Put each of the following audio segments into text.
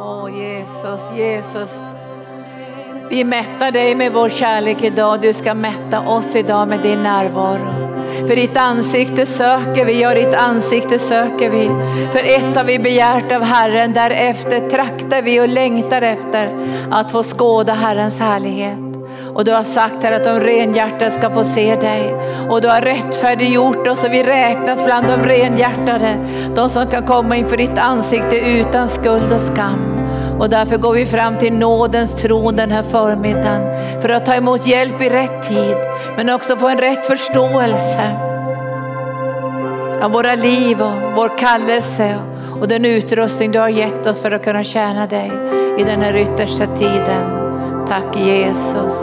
Åh Jesus, Jesus. Vi mättar dig med vår kärlek idag. Du ska mätta oss idag med din närvaro. För ditt ansikte söker vi, ja ditt ansikte söker vi. För ett har vi begärt av Herren, därefter traktar vi och längtar efter att få skåda Herrens härlighet. Och du har sagt här att de renhjärtade ska få se dig. Och du har rättfärdiggjort oss och vi räknas bland de renhjärtade. De som kan komma inför ditt ansikte utan skuld och skam. Och därför går vi fram till nådens tron den här förmiddagen för att ta emot hjälp i rätt tid, men också få en rätt förståelse av våra liv och vår kallelse och den utrustning du har gett oss för att kunna tjäna dig i den här yttersta tiden. Tack Jesus.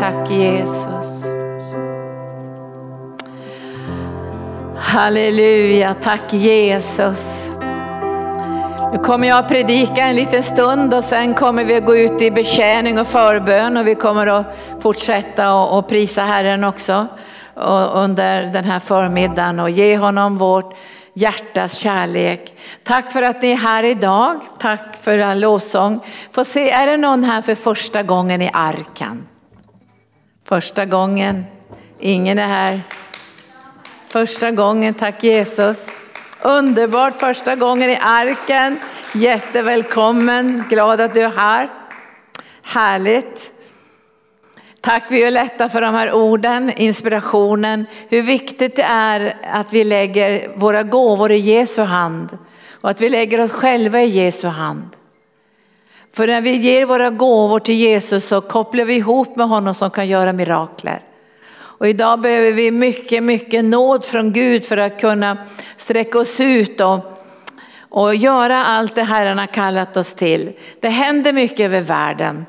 Tack Jesus. Halleluja, tack Jesus. Nu kommer jag att predika en liten stund och sen kommer vi att gå ut i betjäning och förbön och vi kommer att fortsätta och prisa Herren också under den här förmiddagen och ge honom vårt hjärtas kärlek. Tack för att ni är här idag. Tack för all lovsång. Får se, är det någon här för första gången i arken? Första gången. Ingen är här. Första gången, tack Jesus. Underbart första gången i arken. Jättevälkommen, glad att du är här. Härligt. Tack Violetta för de här orden, inspirationen, hur viktigt det är att vi lägger våra gåvor i Jesu hand och att vi lägger oss själva i Jesu hand. För när vi ger våra gåvor till Jesus så kopplar vi ihop med honom som kan göra mirakler. Och idag behöver vi mycket, mycket nåd från Gud för att kunna sträcka oss ut och, och göra allt det Herren har kallat oss till. Det händer mycket över världen.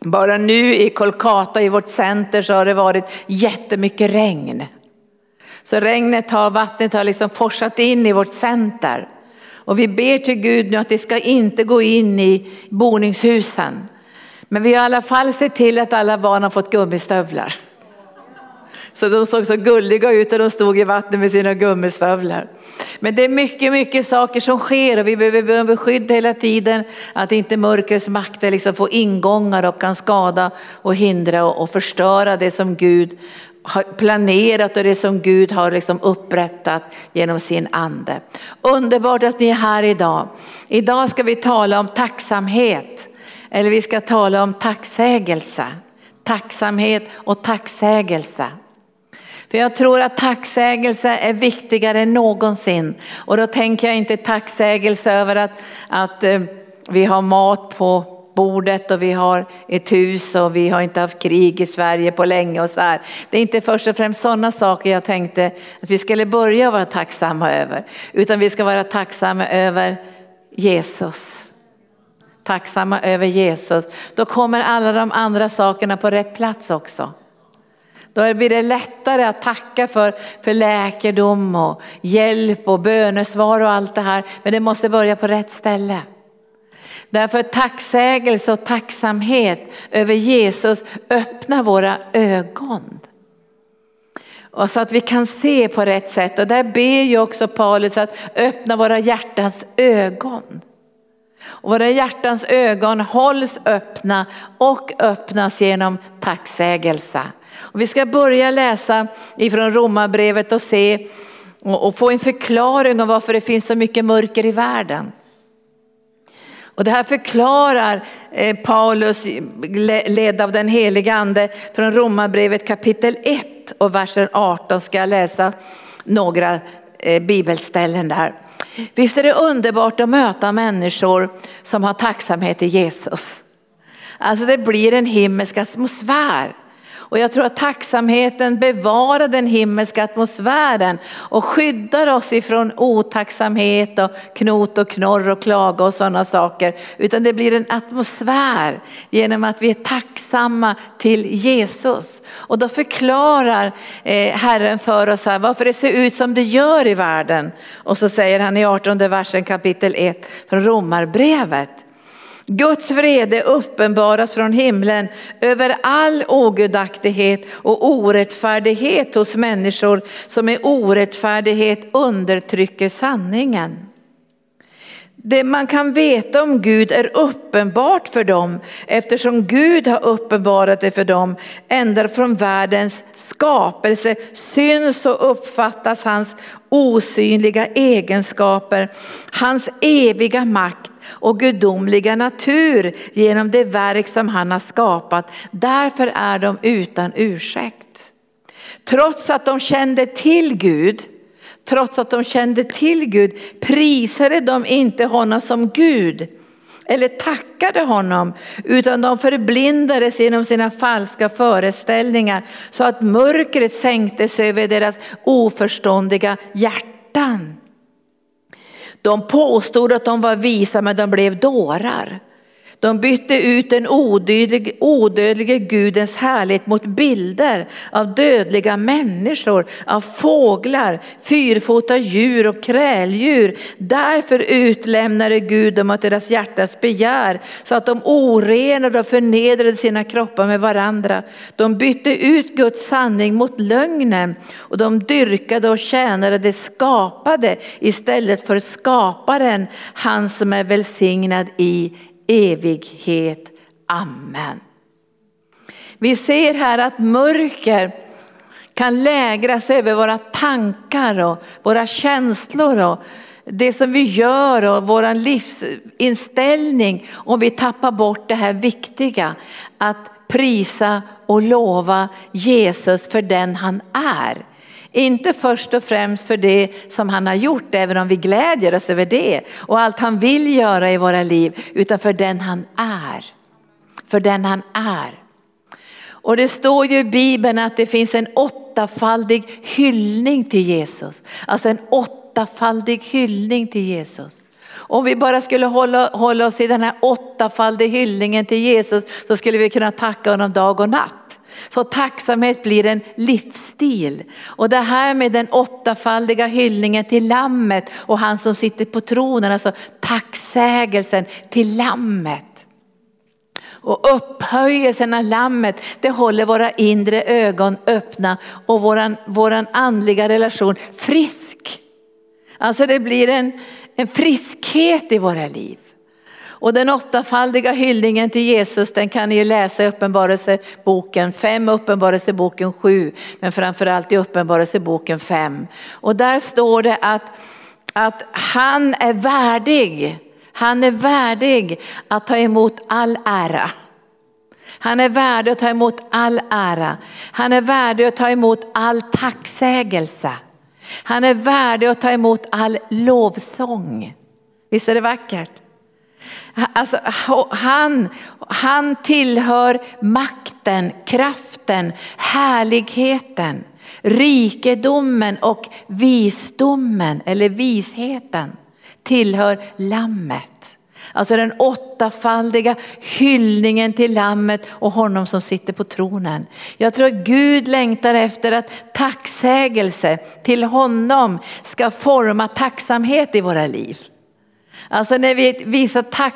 Bara nu i Kolkata i vårt center så har det varit jättemycket regn. Så regnet har, vattnet har liksom forsat in i vårt center. Och vi ber till Gud nu att det ska inte gå in i boningshusen. Men vi har i alla fall sett till att alla barn har fått gummistövlar. Så de såg så gulliga ut när de stod i vattnet med sina gummistövlar. Men det är mycket, mycket saker som sker och vi behöver beskydd hela tiden att inte mörkrets makter liksom får ingångar och kan skada och hindra och förstöra det som Gud har planerat och det som Gud har liksom upprättat genom sin ande. Underbart att ni är här idag. Idag ska vi tala om tacksamhet eller vi ska tala om tacksägelse. Tacksamhet och tacksägelse. För jag tror att tacksägelse är viktigare än någonsin. Och då tänker jag inte tacksägelse över att, att eh, vi har mat på bordet och vi har ett hus och vi har inte haft krig i Sverige på länge och så här. Det är inte först och främst sådana saker jag tänkte att vi skulle börja vara tacksamma över. Utan vi ska vara tacksamma över Jesus. Tacksamma över Jesus. Då kommer alla de andra sakerna på rätt plats också. Då blir det lättare att tacka för, för läkedom och hjälp och bönesvar och allt det här. Men det måste börja på rätt ställe. Därför tacksägelse och tacksamhet över Jesus öppnar våra ögon. Och så att vi kan se på rätt sätt. Och där ber ju också Paulus att öppna våra hjärtans ögon. Och våra hjärtans ögon hålls öppna och öppnas genom tacksägelse. Och vi ska börja läsa ifrån Romarbrevet och se och få en förklaring om varför det finns så mycket mörker i världen. Och det här förklarar eh, Paulus ledd av den helige ande från Romarbrevet kapitel 1 och versen 18 ska jag läsa några eh, bibelställen där. Visst är det underbart att möta människor som har tacksamhet i Jesus. Alltså det blir en himmelsk atmosfär. Och jag tror att tacksamheten bevarar den himmelska atmosfären och skyddar oss ifrån otacksamhet och knot och knorr och klaga och sådana saker. Utan det blir en atmosfär genom att vi är tacksamma till Jesus. Och då förklarar eh, Herren för oss här varför det ser ut som det gör i världen. Och så säger han i 18 versen kapitel 1 från Romarbrevet. Guds vrede uppenbaras från himlen över all ogudaktighet och orättfärdighet hos människor som i orättfärdighet undertrycker sanningen. Det man kan veta om Gud är uppenbart för dem eftersom Gud har uppenbarat det för dem ända från världens skapelse syns och uppfattas hans osynliga egenskaper, hans eviga makt och gudomliga natur genom det verk som han har skapat. Därför är de utan ursäkt. Trots att de kände till Gud trots att de kände till Gud, prisade de inte honom som Gud eller tackade honom, utan de förblindades genom sina falska föreställningar så att mörkret sänkte sig över deras oförståndiga hjärtan. De påstod att de var visa men de blev dårar. De bytte ut den odödlige, odödlige gudens härlighet mot bilder av dödliga människor, av fåglar, fyrfota djur och kräldjur. Därför utlämnade Gud dem åt deras hjärtas begär så att de orenade och förnedrade sina kroppar med varandra. De bytte ut Guds sanning mot lögnen och de dyrkade och tjänade det skapade istället för skaparen, han som är välsignad i evighet. Amen. Vi ser här att mörker kan lägras över våra tankar och våra känslor och det som vi gör och vår livsinställning om vi tappar bort det här viktiga att prisa och lova Jesus för den han är. Inte först och främst för det som han har gjort, även om vi glädjer oss över det och allt han vill göra i våra liv, utan för den han är. För den han är. Och det står ju i Bibeln att det finns en åttafaldig hyllning till Jesus. Alltså en åttafaldig hyllning till Jesus. Om vi bara skulle hålla, hålla oss i den här åttafaldiga hyllningen till Jesus så skulle vi kunna tacka honom dag och natt. Så tacksamhet blir en livsstil. Och det här med den åttafaldiga hyllningen till lammet och han som sitter på tronen, alltså tacksägelsen till lammet. Och upphöjelsen av lammet, det håller våra inre ögon öppna och våran, våran andliga relation frisk. Alltså det blir en, en friskhet i våra liv. Och den åttafaldiga hyllningen till Jesus den kan ni ju läsa i Uppenbarelseboken 5 Uppenbarelseboken 7. Men framförallt i Uppenbarelseboken 5. Och där står det att, att han är värdig. Han är värdig att ta emot all ära. Han är värdig att ta emot all ära. Han är värdig att ta emot all tacksägelse. Han är värdig att ta emot all lovsång. Visst är det vackert? Alltså, han, han tillhör makten, kraften, härligheten, rikedomen och visdomen eller visheten tillhör lammet. Alltså den åttafaldiga hyllningen till lammet och honom som sitter på tronen. Jag tror att Gud längtar efter att tacksägelse till honom ska forma tacksamhet i våra liv. Alltså när vi visar tack,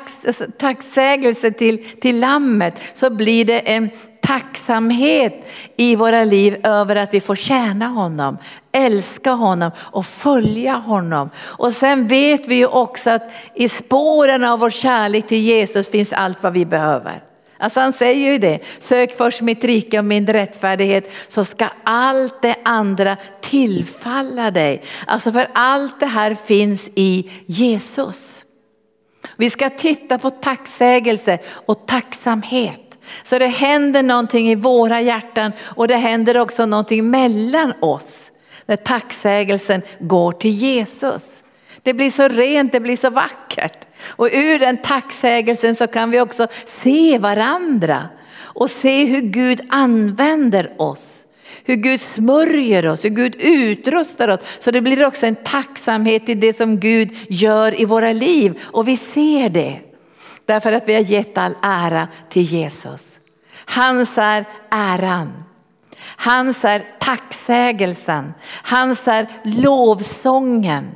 tacksägelse till, till lammet så blir det en tacksamhet i våra liv över att vi får tjäna honom, älska honom och följa honom. Och sen vet vi ju också att i spåren av vår kärlek till Jesus finns allt vad vi behöver. Alltså han säger ju det, sök först mitt rike och min rättfärdighet så ska allt det andra tillfalla dig. Alltså för allt det här finns i Jesus. Vi ska titta på tacksägelse och tacksamhet. Så det händer någonting i våra hjärtan och det händer också någonting mellan oss. När tacksägelsen går till Jesus. Det blir så rent, det blir så vackert. Och ur den tacksägelsen så kan vi också se varandra och se hur Gud använder oss hur Gud smörjer oss, hur Gud utrustar oss. Så det blir också en tacksamhet i det som Gud gör i våra liv och vi ser det. Därför att vi har gett all ära till Jesus. Hans är äran. Hans är tacksägelsen. Hans är lovsången.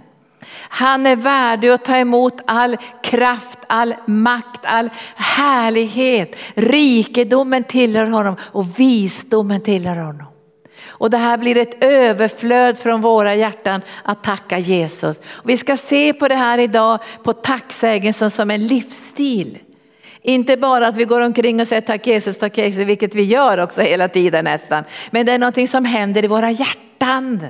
Han är värdig att ta emot all kraft, all makt, all härlighet. Rikedomen tillhör honom och visdomen tillhör honom. Och det här blir ett överflöd från våra hjärtan att tacka Jesus. Vi ska se på det här idag på tacksägelsen som en livsstil. Inte bara att vi går omkring och säger tack Jesus, tack Jesus, vilket vi gör också hela tiden nästan. Men det är någonting som händer i våra hjärtan.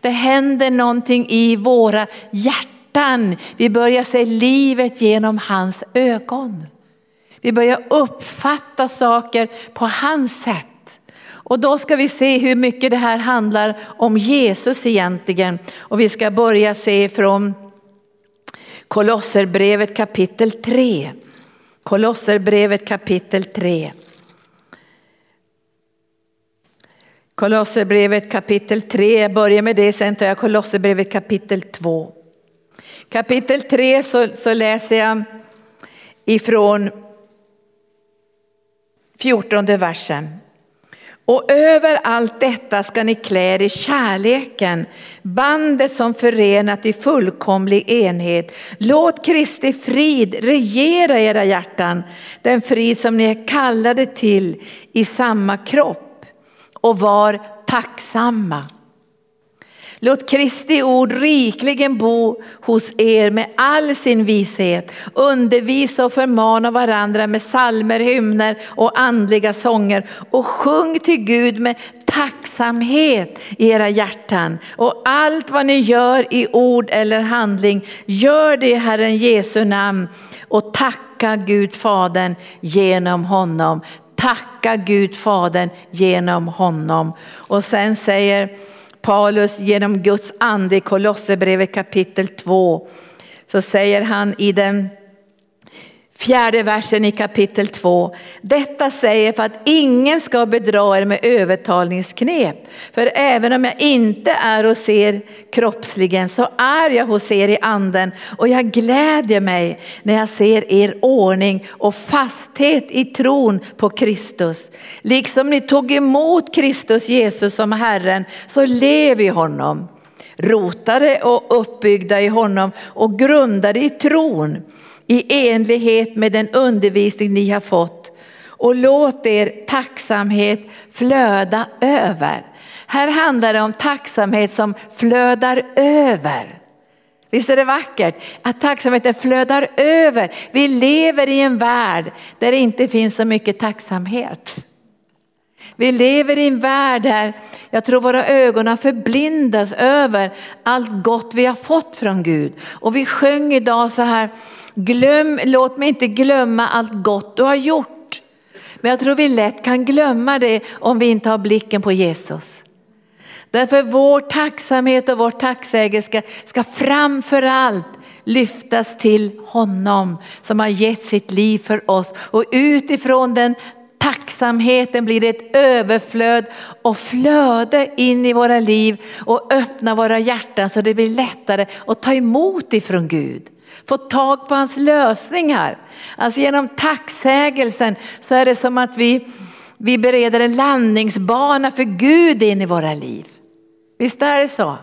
Det händer någonting i våra hjärtan. Vi börjar se livet genom hans ögon. Vi börjar uppfatta saker på hans sätt. Och då ska vi se hur mycket det här handlar om Jesus egentligen. Och vi ska börja se från Kolosserbrevet kapitel 3. Kolosserbrevet kapitel 3. Kolosserbrevet kapitel 3, jag börjar med det, sen tar jag Kolosserbrevet kapitel 2. Kapitel 3 så, så läser jag ifrån 14 versen. Och över allt detta ska ni klä er i kärleken, bandet som förenat i fullkomlig enhet. Låt Kristi frid regera era hjärtan, den frid som ni är kallade till i samma kropp och var tacksamma. Låt Kristi ord rikligen bo hos er med all sin vishet. Undervisa och förmana varandra med salmer, hymner och andliga sånger. Och sjung till Gud med tacksamhet i era hjärtan. Och allt vad ni gör i ord eller handling, gör det i Herren Jesu namn. Och tacka Gud Fadern genom honom. Tacka Gud Fadern genom honom. Och sen säger Paulus genom Guds ande i Kolosserbrevet kapitel 2 så säger han i den Fjärde versen i kapitel 2. Detta säger för att ingen ska bedra er med övertalningsknep. För även om jag inte är hos er kroppsligen så är jag hos er i anden och jag glädjer mig när jag ser er ordning och fasthet i tron på Kristus. Liksom ni tog emot Kristus Jesus som Herren så lev i honom rotade och uppbyggda i honom och grundade i tron i enlighet med den undervisning ni har fått och låt er tacksamhet flöda över. Här handlar det om tacksamhet som flödar över. Visst är det vackert att tacksamheten flödar över. Vi lever i en värld där det inte finns så mycket tacksamhet. Vi lever i en värld där jag tror våra ögon har förblindas över allt gott vi har fått från Gud. Och vi sjöng idag så här, glöm, låt mig inte glömma allt gott du har gjort. Men jag tror vi lätt kan glömma det om vi inte har blicken på Jesus. Därför vår tacksamhet och vår tacksägelse ska, ska framför allt lyftas till honom som har gett sitt liv för oss. Och utifrån den tacksamheten blir ett överflöd och flöde in i våra liv och öppna våra hjärtan så det blir lättare att ta emot ifrån Gud. Få tag på hans lösningar. Alltså genom tacksägelsen så är det som att vi, vi bereder en landningsbana för Gud in i våra liv. Visst är det så?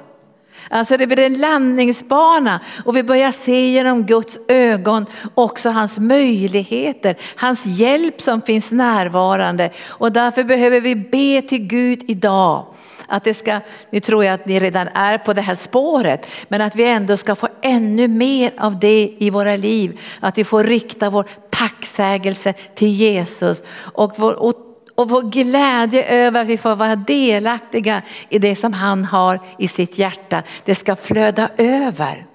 Alltså det blir en landningsbana och vi börjar se genom Guds ögon också hans möjligheter, hans hjälp som finns närvarande. Och därför behöver vi be till Gud idag. Att det ska, nu tror jag att ni redan är på det här spåret, men att vi ändå ska få ännu mer av det i våra liv. Att vi får rikta vår tacksägelse till Jesus och vår och vår glädje över att vi får vara delaktiga i det som han har i sitt hjärta. Det ska flöda över.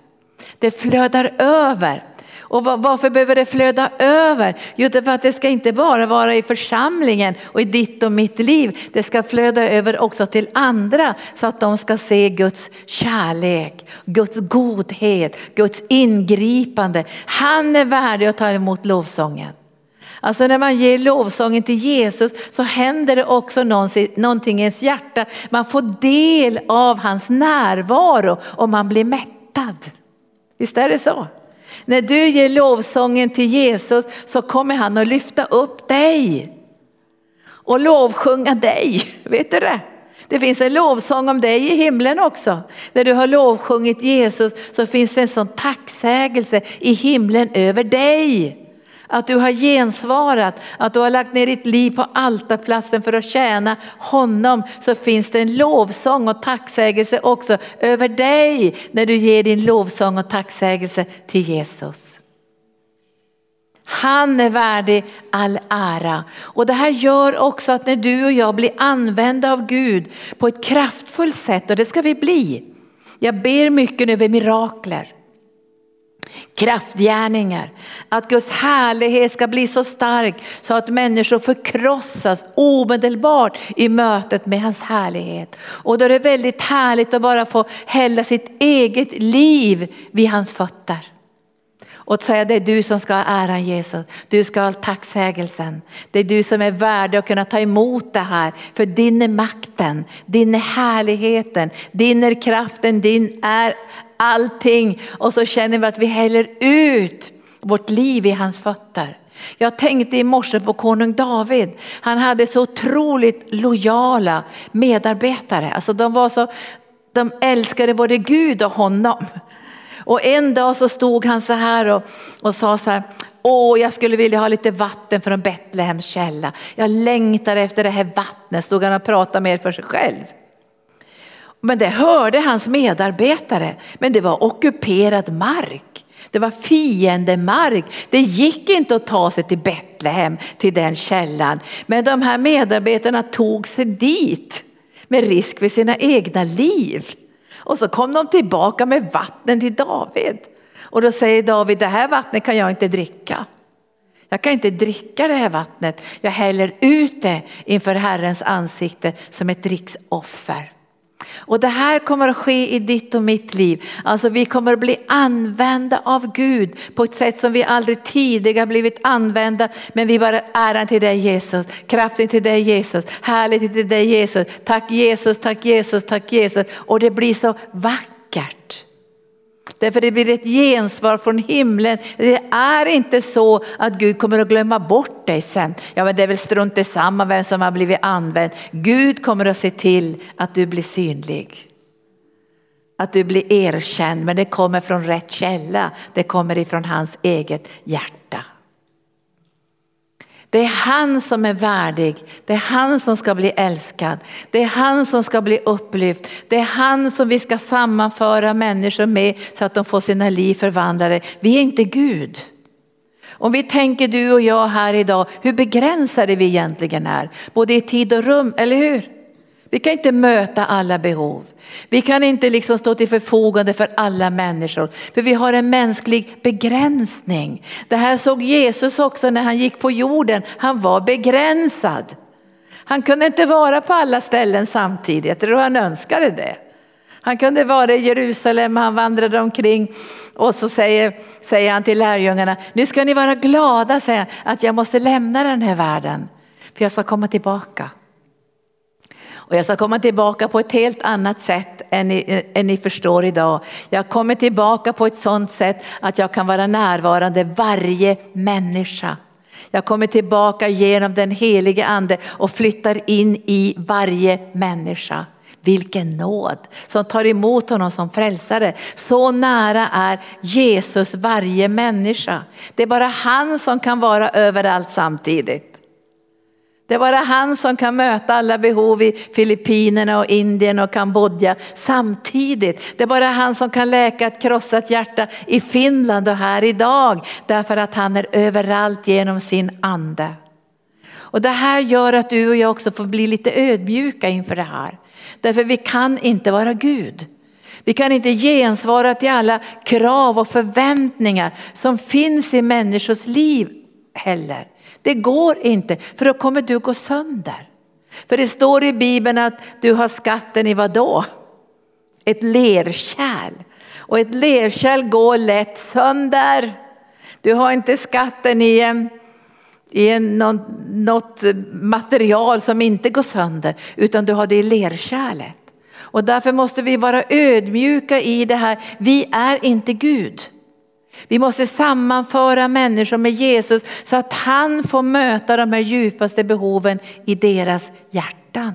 Det flödar över. Och varför behöver det flöda över? Jo, för att det ska inte bara vara i församlingen och i ditt och mitt liv. Det ska flöda över också till andra så att de ska se Guds kärlek, Guds godhet, Guds ingripande. Han är värdig att ta emot lovsången. Alltså när man ger lovsången till Jesus så händer det också någonting i ens hjärta. Man får del av hans närvaro och man blir mättad. Visst är det så? När du ger lovsången till Jesus så kommer han att lyfta upp dig och lovsjunga dig. Vet du det? Det finns en lovsång om dig i himlen också. När du har lovsjungit Jesus så finns det en sån tacksägelse i himlen över dig att du har gensvarat, att du har lagt ner ditt liv på altarplatsen för att tjäna honom så finns det en lovsång och tacksägelse också över dig när du ger din lovsång och tacksägelse till Jesus. Han är värdig all ära. Och det här gör också att när du och jag blir använda av Gud på ett kraftfullt sätt, och det ska vi bli. Jag ber mycket nu över mirakler kraftgärningar. Att Guds härlighet ska bli så stark så att människor förkrossas omedelbart i mötet med hans härlighet. Och då är det väldigt härligt att bara få hälla sitt eget liv vid hans fötter. Och säga det är du som ska ha äran Jesus, du ska ha tacksägelsen. Det är du som är värdig att kunna ta emot det här. För din är makten, din är härligheten, din är kraften, din är allting. Och så känner vi att vi häller ut vårt liv i hans fötter. Jag tänkte i morse på konung David. Han hade så otroligt lojala medarbetare. Alltså de, var så, de älskade både Gud och honom. Och en dag så stod han så här och, och sa så här, Åh, jag skulle vilja ha lite vatten från Betlehems källa. Jag längtar efter det här vattnet, stod han och pratade mer för sig själv. Men det hörde hans medarbetare, men det var ockuperad mark. Det var fiendemark. Det gick inte att ta sig till Betlehem, till den källan. Men de här medarbetarna tog sig dit med risk för sina egna liv. Och så kom de tillbaka med vatten till David. Och då säger David, det här vattnet kan jag inte dricka. Jag kan inte dricka det här vattnet. Jag häller ut det inför Herrens ansikte som ett dricksoffer. Och det här kommer att ske i ditt och mitt liv. Alltså vi kommer att bli använda av Gud på ett sätt som vi aldrig tidigare blivit använda. Men vi bara äran till dig Jesus, kraften till dig Jesus, härlighet till dig Jesus. Tack Jesus, tack Jesus, tack Jesus. Och det blir så vackert. Därför det blir ett gensvar från himlen. Det är inte så att Gud kommer att glömma bort dig sen. Ja men det är väl strunt detsamma samma vem som har blivit använd. Gud kommer att se till att du blir synlig. Att du blir erkänd men det kommer från rätt källa. Det kommer ifrån hans eget hjärta. Det är han som är värdig, det är han som ska bli älskad, det är han som ska bli upplyft, det är han som vi ska sammanföra människor med så att de får sina liv förvandlade. Vi är inte Gud. Om vi tänker du och jag här idag, hur begränsade vi egentligen är, både i tid och rum, eller hur? Vi kan inte möta alla behov. Vi kan inte liksom stå till förfogande för alla människor. För vi har en mänsklig begränsning. Det här såg Jesus också när han gick på jorden. Han var begränsad. Han kunde inte vara på alla ställen samtidigt. Och han önskade det. Han kunde vara i Jerusalem, han vandrade omkring och så säger, säger han till lärjungarna, nu ska ni vara glada säger han, att jag måste lämna den här världen. För jag ska komma tillbaka. Och jag ska komma tillbaka på ett helt annat sätt än ni, än ni förstår idag. Jag kommer tillbaka på ett sådant sätt att jag kan vara närvarande varje människa. Jag kommer tillbaka genom den helige ande och flyttar in i varje människa. Vilken nåd som tar emot honom som frälsare. Så nära är Jesus varje människa. Det är bara han som kan vara överallt samtidigt. Det är bara han som kan möta alla behov i Filippinerna och Indien och Kambodja samtidigt. Det är bara han som kan läka ett krossat hjärta i Finland och här idag. Därför att han är överallt genom sin ande. Och det här gör att du och jag också får bli lite ödmjuka inför det här. Därför vi kan inte vara Gud. Vi kan inte gensvara till alla krav och förväntningar som finns i människors liv heller. Det går inte, för då kommer du gå sönder. För det står i Bibeln att du har skatten i vad då? Ett lerkärl. Och ett lerkärl går lätt sönder. Du har inte skatten i, en, i en, något, något material som inte går sönder, utan du har det i lerkärlet. Och därför måste vi vara ödmjuka i det här. Vi är inte Gud. Vi måste sammanföra människor med Jesus så att han får möta de här djupaste behoven i deras hjärtan.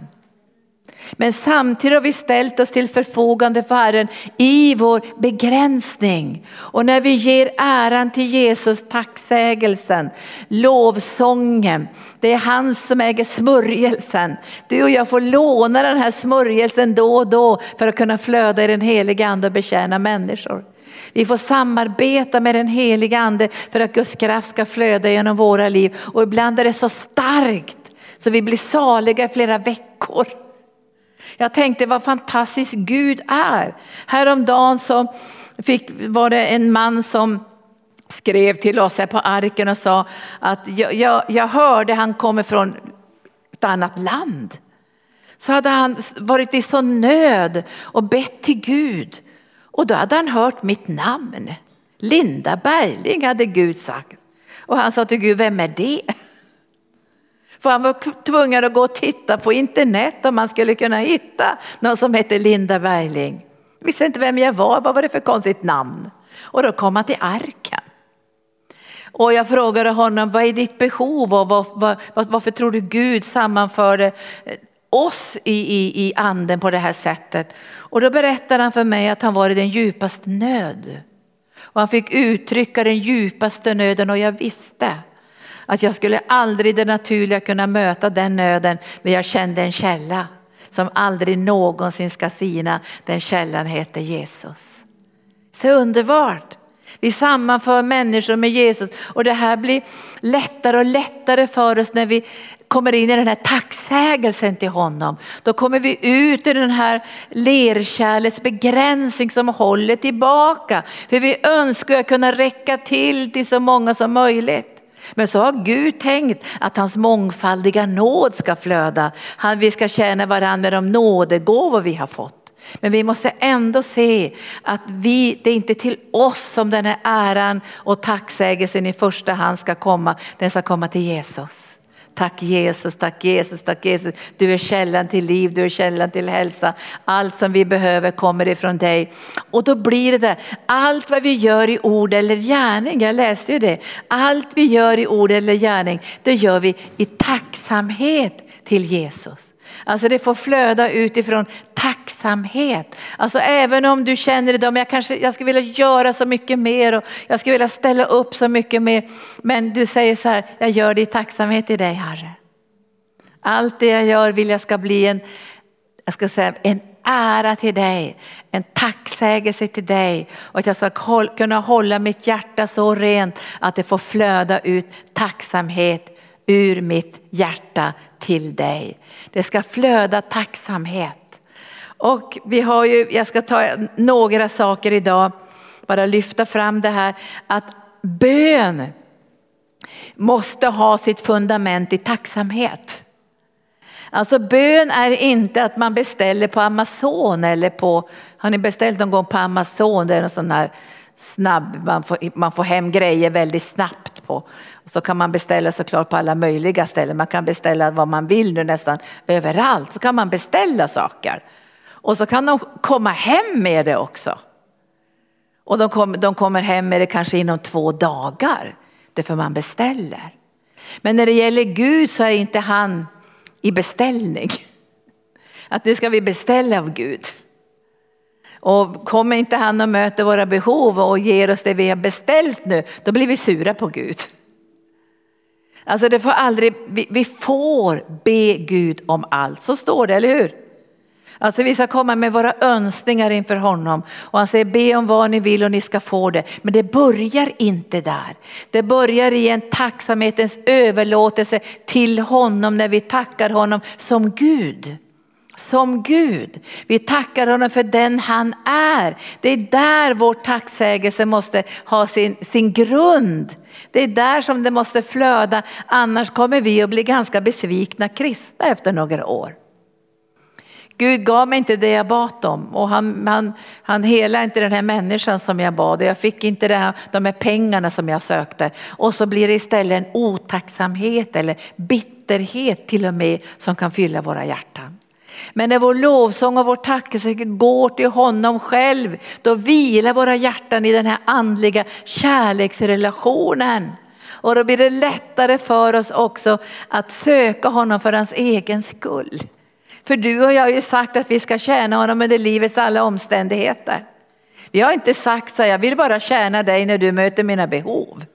Men samtidigt har vi ställt oss till förfogande för Herren i vår begränsning. Och när vi ger äran till Jesus, tacksägelsen, lovsången, det är han som äger smörjelsen. Du och jag får låna den här smörjelsen då och då för att kunna flöda i den heliga ande och betjäna människor. Vi får samarbeta med den heliga ande för att Guds kraft ska flöda genom våra liv. Och ibland är det så starkt så vi blir saliga i flera veckor. Jag tänkte vad fantastisk Gud är. Häromdagen så fick, var det en man som skrev till oss här på arken och sa att jag, jag, jag hörde han kommer från ett annat land. Så hade han varit i sån nöd och bett till Gud. Och då hade han hört mitt namn. Linda Berling hade Gud sagt. Och han sa till Gud, vem är det? För han var tvungen att gå och titta på internet om man skulle kunna hitta någon som hette Linda Bergling. Jag visste inte vem jag var, vad var det för konstigt namn? Och då kom han till arken. Och jag frågade honom, vad är ditt behov och var, var, varför tror du Gud sammanförde eh, oss i, i, i anden på det här sättet? Och då berättade han för mig att han var i den djupaste nöd. Och han fick uttrycka den djupaste nöden och jag visste att jag skulle aldrig det naturliga kunna möta den nöden, men jag kände en källa som aldrig någonsin ska sina. Den källan heter Jesus. Så underbart. Vi sammanför människor med Jesus och det här blir lättare och lättare för oss när vi kommer in i den här tacksägelsen till honom. Då kommer vi ut ur den här lerkärlets begränsning som håller tillbaka. För vi önskar kunna räcka till till så många som möjligt. Men så har Gud tänkt att hans mångfaldiga nåd ska flöda. Vi ska tjäna varandra med de nådegåvor vi har fått. Men vi måste ändå se att vi, det är inte till oss som den här äran och tacksägelsen i första hand ska komma. Den ska komma till Jesus. Tack Jesus, tack Jesus, tack Jesus. Du är källan till liv, du är källan till hälsa. Allt som vi behöver kommer ifrån dig. Och då blir det där, allt vad vi gör i ord eller gärning, jag läste ju det. Allt vi gör i ord eller gärning, det gör vi i tacksamhet till Jesus. Alltså det får flöda utifrån tacksamhet. Alltså även om du känner idag, men jag kanske jag skulle vilja göra så mycket mer och jag skulle vilja ställa upp så mycket mer. Men du säger så här, jag gör det i tacksamhet till dig Herre. Allt det jag gör vill jag ska bli en, jag ska säga en ära till dig, en tacksägelse till dig och att jag ska kunna hålla mitt hjärta så rent att det får flöda ut tacksamhet ur mitt hjärta till dig. Det ska flöda tacksamhet. Och vi har ju, jag ska ta några saker idag, bara lyfta fram det här att bön måste ha sitt fundament i tacksamhet. Alltså bön är inte att man beställer på Amazon eller på, har ni beställt någon gång på Amazon? Det är en sån här snabb, man får, man får hem grejer väldigt snabbt på. Och så kan man beställa såklart på alla möjliga ställen. Man kan beställa vad man vill nu nästan överallt. Så kan man beställa saker. Och så kan de komma hem med det också. Och de, kom, de kommer hem med det kanske inom två dagar. Därför man beställer. Men när det gäller Gud så är inte han i beställning. Att nu ska vi beställa av Gud. Och kommer inte han och möter våra behov och ger oss det vi har beställt nu, då blir vi sura på Gud. Alltså det får aldrig, vi, vi får be Gud om allt, så står det, eller hur? Alltså vi ska komma med våra önskningar inför honom och han säger be om vad ni vill och ni ska få det. Men det börjar inte där. Det börjar i en tacksamhetens överlåtelse till honom när vi tackar honom som Gud som Gud. Vi tackar honom för den han är. Det är där vår tacksägelse måste ha sin, sin grund. Det är där som det måste flöda, annars kommer vi att bli ganska besvikna kristna efter några år. Gud gav mig inte det jag bad om och han, han, han helade inte den här människan som jag bad och jag fick inte det här, de här pengarna som jag sökte. Och så blir det istället en otacksamhet eller bitterhet till och med som kan fylla våra hjärtan. Men när vår lovsång och vår tackelse går till honom själv, då vilar våra hjärtan i den här andliga kärleksrelationen. Och då blir det lättare för oss också att söka honom för hans egen skull. För du och jag har ju sagt att vi ska tjäna honom under livets alla omständigheter. Vi har inte sagt så här, jag vill bara tjäna dig när du möter mina behov.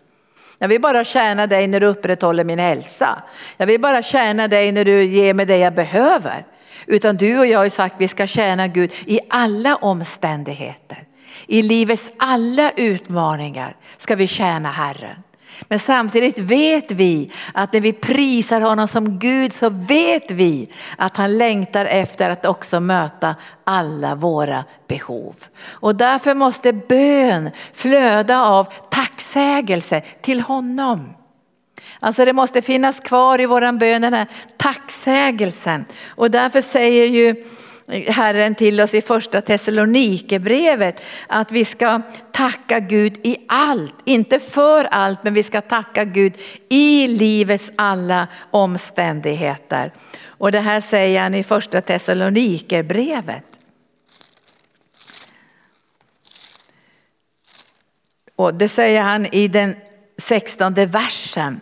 Jag vill bara tjäna dig när du upprätthåller min hälsa. Jag vill bara tjäna dig när du ger mig det jag behöver. Utan du och jag har sagt att vi ska tjäna Gud i alla omständigheter. I livets alla utmaningar ska vi tjäna Herren. Men samtidigt vet vi att när vi prisar honom som Gud så vet vi att han längtar efter att också möta alla våra behov. Och därför måste bön flöda av tacksägelse till honom. Alltså det måste finnas kvar i våran bön den här tacksägelsen. Och därför säger ju Herren till oss i första Thessalonikerbrevet att vi ska tacka Gud i allt, inte för allt men vi ska tacka Gud i livets alla omständigheter. Och det här säger han i första Thessalonikerbrevet. Och det säger han i den sextonde versen.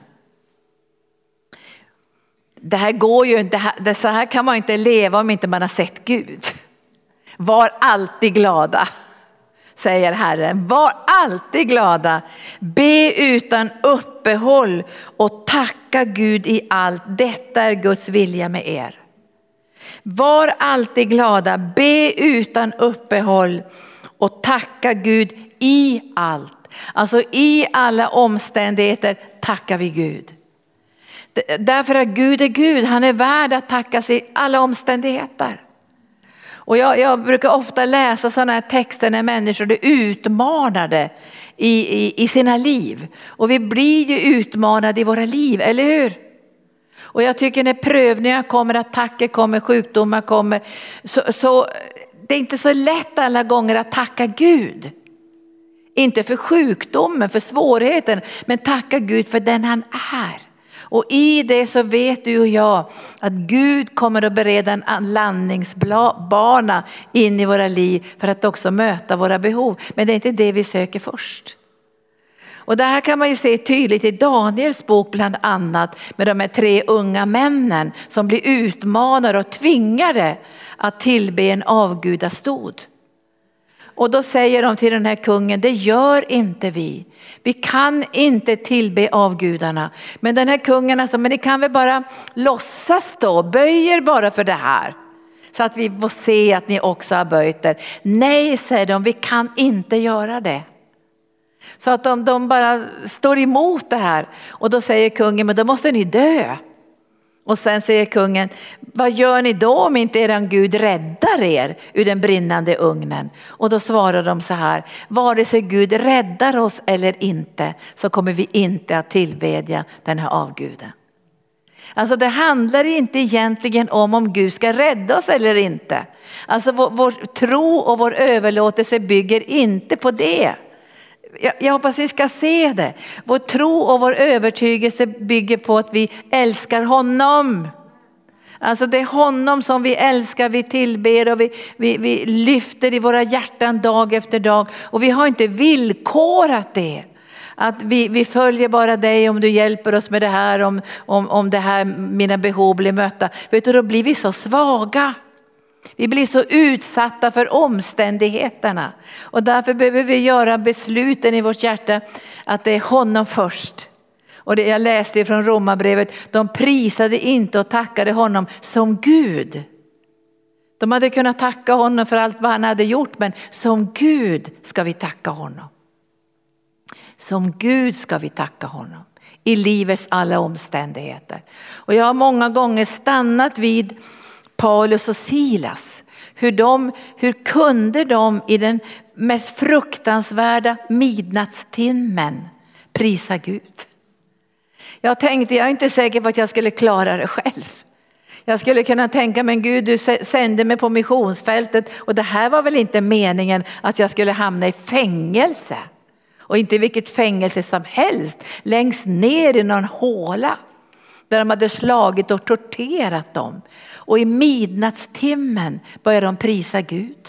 Det här går ju inte, så här kan man inte leva om inte man har sett Gud. Var alltid glada, säger Herren. Var alltid glada. Be utan uppehåll och tacka Gud i allt. Detta är Guds vilja med er. Var alltid glada, be utan uppehåll och tacka Gud i allt. Alltså i alla omständigheter tackar vi Gud. Därför att Gud är Gud, han är värd att tackas i alla omständigheter. Och jag, jag brukar ofta läsa sådana här texter när människor är utmanade i, i, i sina liv. Och vi blir ju utmanade i våra liv, eller hur? Och jag tycker när prövningar kommer, attacker kommer, sjukdomar kommer, så, så det är inte så lätt alla gånger att tacka Gud. Inte för sjukdomen, för svårigheten, men tacka Gud för den han är. Och i det så vet du och jag att Gud kommer att bereda en landningsbana in i våra liv för att också möta våra behov. Men det är inte det vi söker först. Och det här kan man ju se tydligt i Daniels bok bland annat med de här tre unga männen som blir utmanade och tvingade att tillbe en avgudastod. Och då säger de till den här kungen, det gör inte vi. Vi kan inte tillbe avgudarna. Men den här kungen alltså, men ni kan väl bara låtsas då, böjer bara för det här. Så att vi får se att ni också har böjt er. Nej, säger de, vi kan inte göra det. Så att de, de bara står emot det här. Och då säger kungen, men då måste ni dö. Och sen säger kungen, vad gör ni då om inte eran Gud räddar er ur den brinnande ugnen? Och då svarar de så här, vare sig Gud räddar oss eller inte så kommer vi inte att tillbedja den här avguden. Alltså det handlar inte egentligen om om Gud ska rädda oss eller inte. Alltså vår, vår tro och vår överlåtelse bygger inte på det. Jag, jag hoppas vi ska se det. Vår tro och vår övertygelse bygger på att vi älskar honom. Alltså det är honom som vi älskar, vi tillber och vi, vi, vi lyfter i våra hjärtan dag efter dag. Och vi har inte villkorat det. Att vi, vi följer bara dig om du hjälper oss med det här, om, om, om det här, mina behov blir mötta. Vet du, då blir vi så svaga. Vi blir så utsatta för omständigheterna och därför behöver vi göra besluten i vårt hjärta att det är honom först. Och det jag läste från Romarbrevet, de prisade inte och tackade honom som Gud. De hade kunnat tacka honom för allt vad han hade gjort men som Gud ska vi tacka honom. Som Gud ska vi tacka honom i livets alla omständigheter. Och jag har många gånger stannat vid Paulus och Silas. Hur, de, hur kunde de i den mest fruktansvärda midnattstimmen prisa Gud? Jag tänkte, jag är inte säker på att jag skulle klara det själv. Jag skulle kunna tänka, men Gud du sände mig på missionsfältet och det här var väl inte meningen att jag skulle hamna i fängelse. Och inte vilket fängelse som helst, längst ner i någon håla. Där de hade slagit och torterat dem. Och i midnattstimmen började de prisa Gud.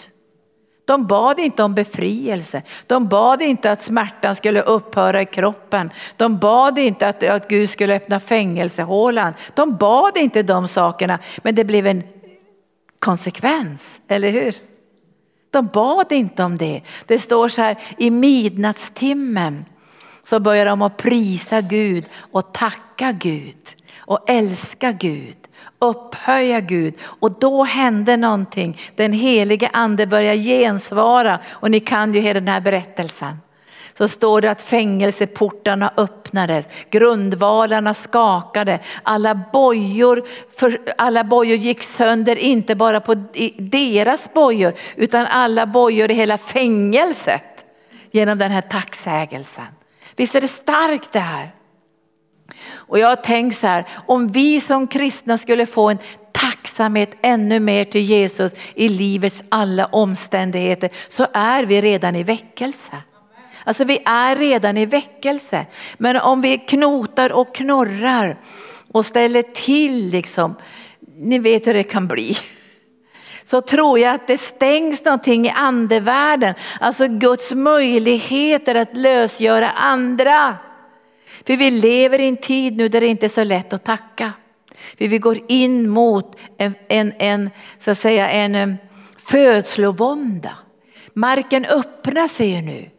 De bad inte om befrielse. De bad inte att smärtan skulle upphöra i kroppen. De bad inte att, att Gud skulle öppna fängelsehålan. De bad inte de sakerna. Men det blev en konsekvens, eller hur? De bad inte om det. Det står så här i midnattstimmen så börjar de att prisa Gud och tacka Gud och älska Gud, upphöja Gud och då hände någonting. Den helige ande börjar gensvara och ni kan ju hela den här berättelsen så står det att fängelseportarna öppnades, grundvalarna skakade, alla bojor, för, alla bojor gick sönder, inte bara på deras bojor utan alla bojor i hela fängelset genom den här tacksägelsen. Visst är det starkt det här? Och jag har tänkt så här, om vi som kristna skulle få en tacksamhet ännu mer till Jesus i livets alla omständigheter så är vi redan i väckelse. Alltså vi är redan i väckelse. Men om vi knotar och knorrar och ställer till liksom, ni vet hur det kan bli. Så tror jag att det stängs någonting i andevärlden. Alltså Guds möjligheter att lösgöra andra. För vi lever i en tid nu där det inte är så lätt att tacka. För vi går in mot en, en, en så att säga en eh, födslovånda. Marken öppnar sig ju nu.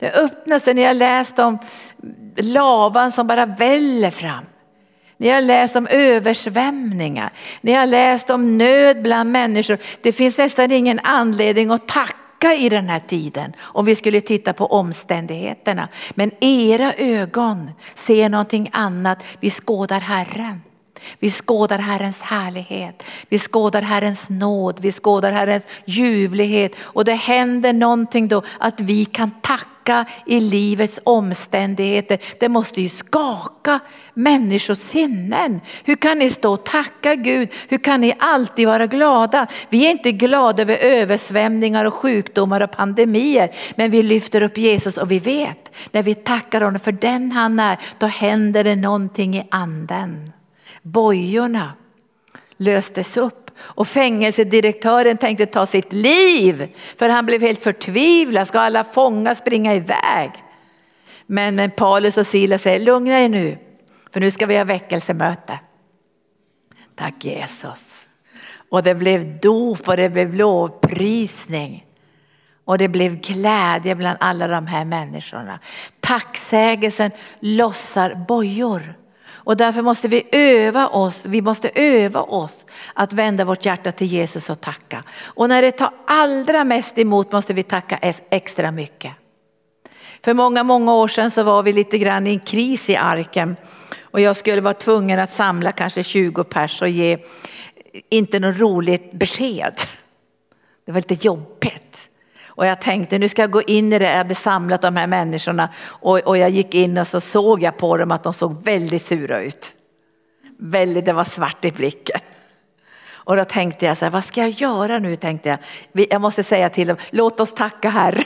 Det öppnar sig när jag läst om lavan som bara väller fram. När jag läst om översvämningar, när jag läst om nöd bland människor. Det finns nästan ingen anledning att tacka i den här tiden om vi skulle titta på omständigheterna. Men era ögon ser någonting annat, vi skådar Herren. Vi skådar Herrens härlighet, vi skådar Herrens nåd, vi skådar Herrens ljuvlighet och det händer någonting då att vi kan tacka i livets omständigheter. Det måste ju skaka människors sinnen. Hur kan ni stå och tacka Gud? Hur kan ni alltid vara glada? Vi är inte glada över översvämningar och sjukdomar och pandemier, men vi lyfter upp Jesus och vi vet när vi tackar honom för den han är, då händer det någonting i anden. Bojorna löstes upp och fängelsedirektören tänkte ta sitt liv för han blev helt förtvivlad. Ska alla fångar springa iväg? Men, men Paulus och Silas säger lugna er nu för nu ska vi ha väckelsemöte. Tack Jesus. Och det blev dop och det blev lovprisning. Och det blev glädje bland alla de här människorna. Tacksägelsen lossar bojor. Och därför måste vi öva oss, vi måste öva oss att vända vårt hjärta till Jesus och tacka. Och när det tar allra mest emot måste vi tacka extra mycket. För många, många år sedan så var vi lite grann i en kris i arken och jag skulle vara tvungen att samla kanske 20 pers och ge inte något roligt besked. Det var lite jobbigt. Och jag tänkte nu ska jag gå in i det, jag hade samlat de här människorna och, och jag gick in och så såg jag på dem att de såg väldigt sura ut. Väldigt, det var svart i blicken. Och då tänkte jag så här, vad ska jag göra nu tänkte jag. Jag måste säga till dem, låt oss tacka Herren.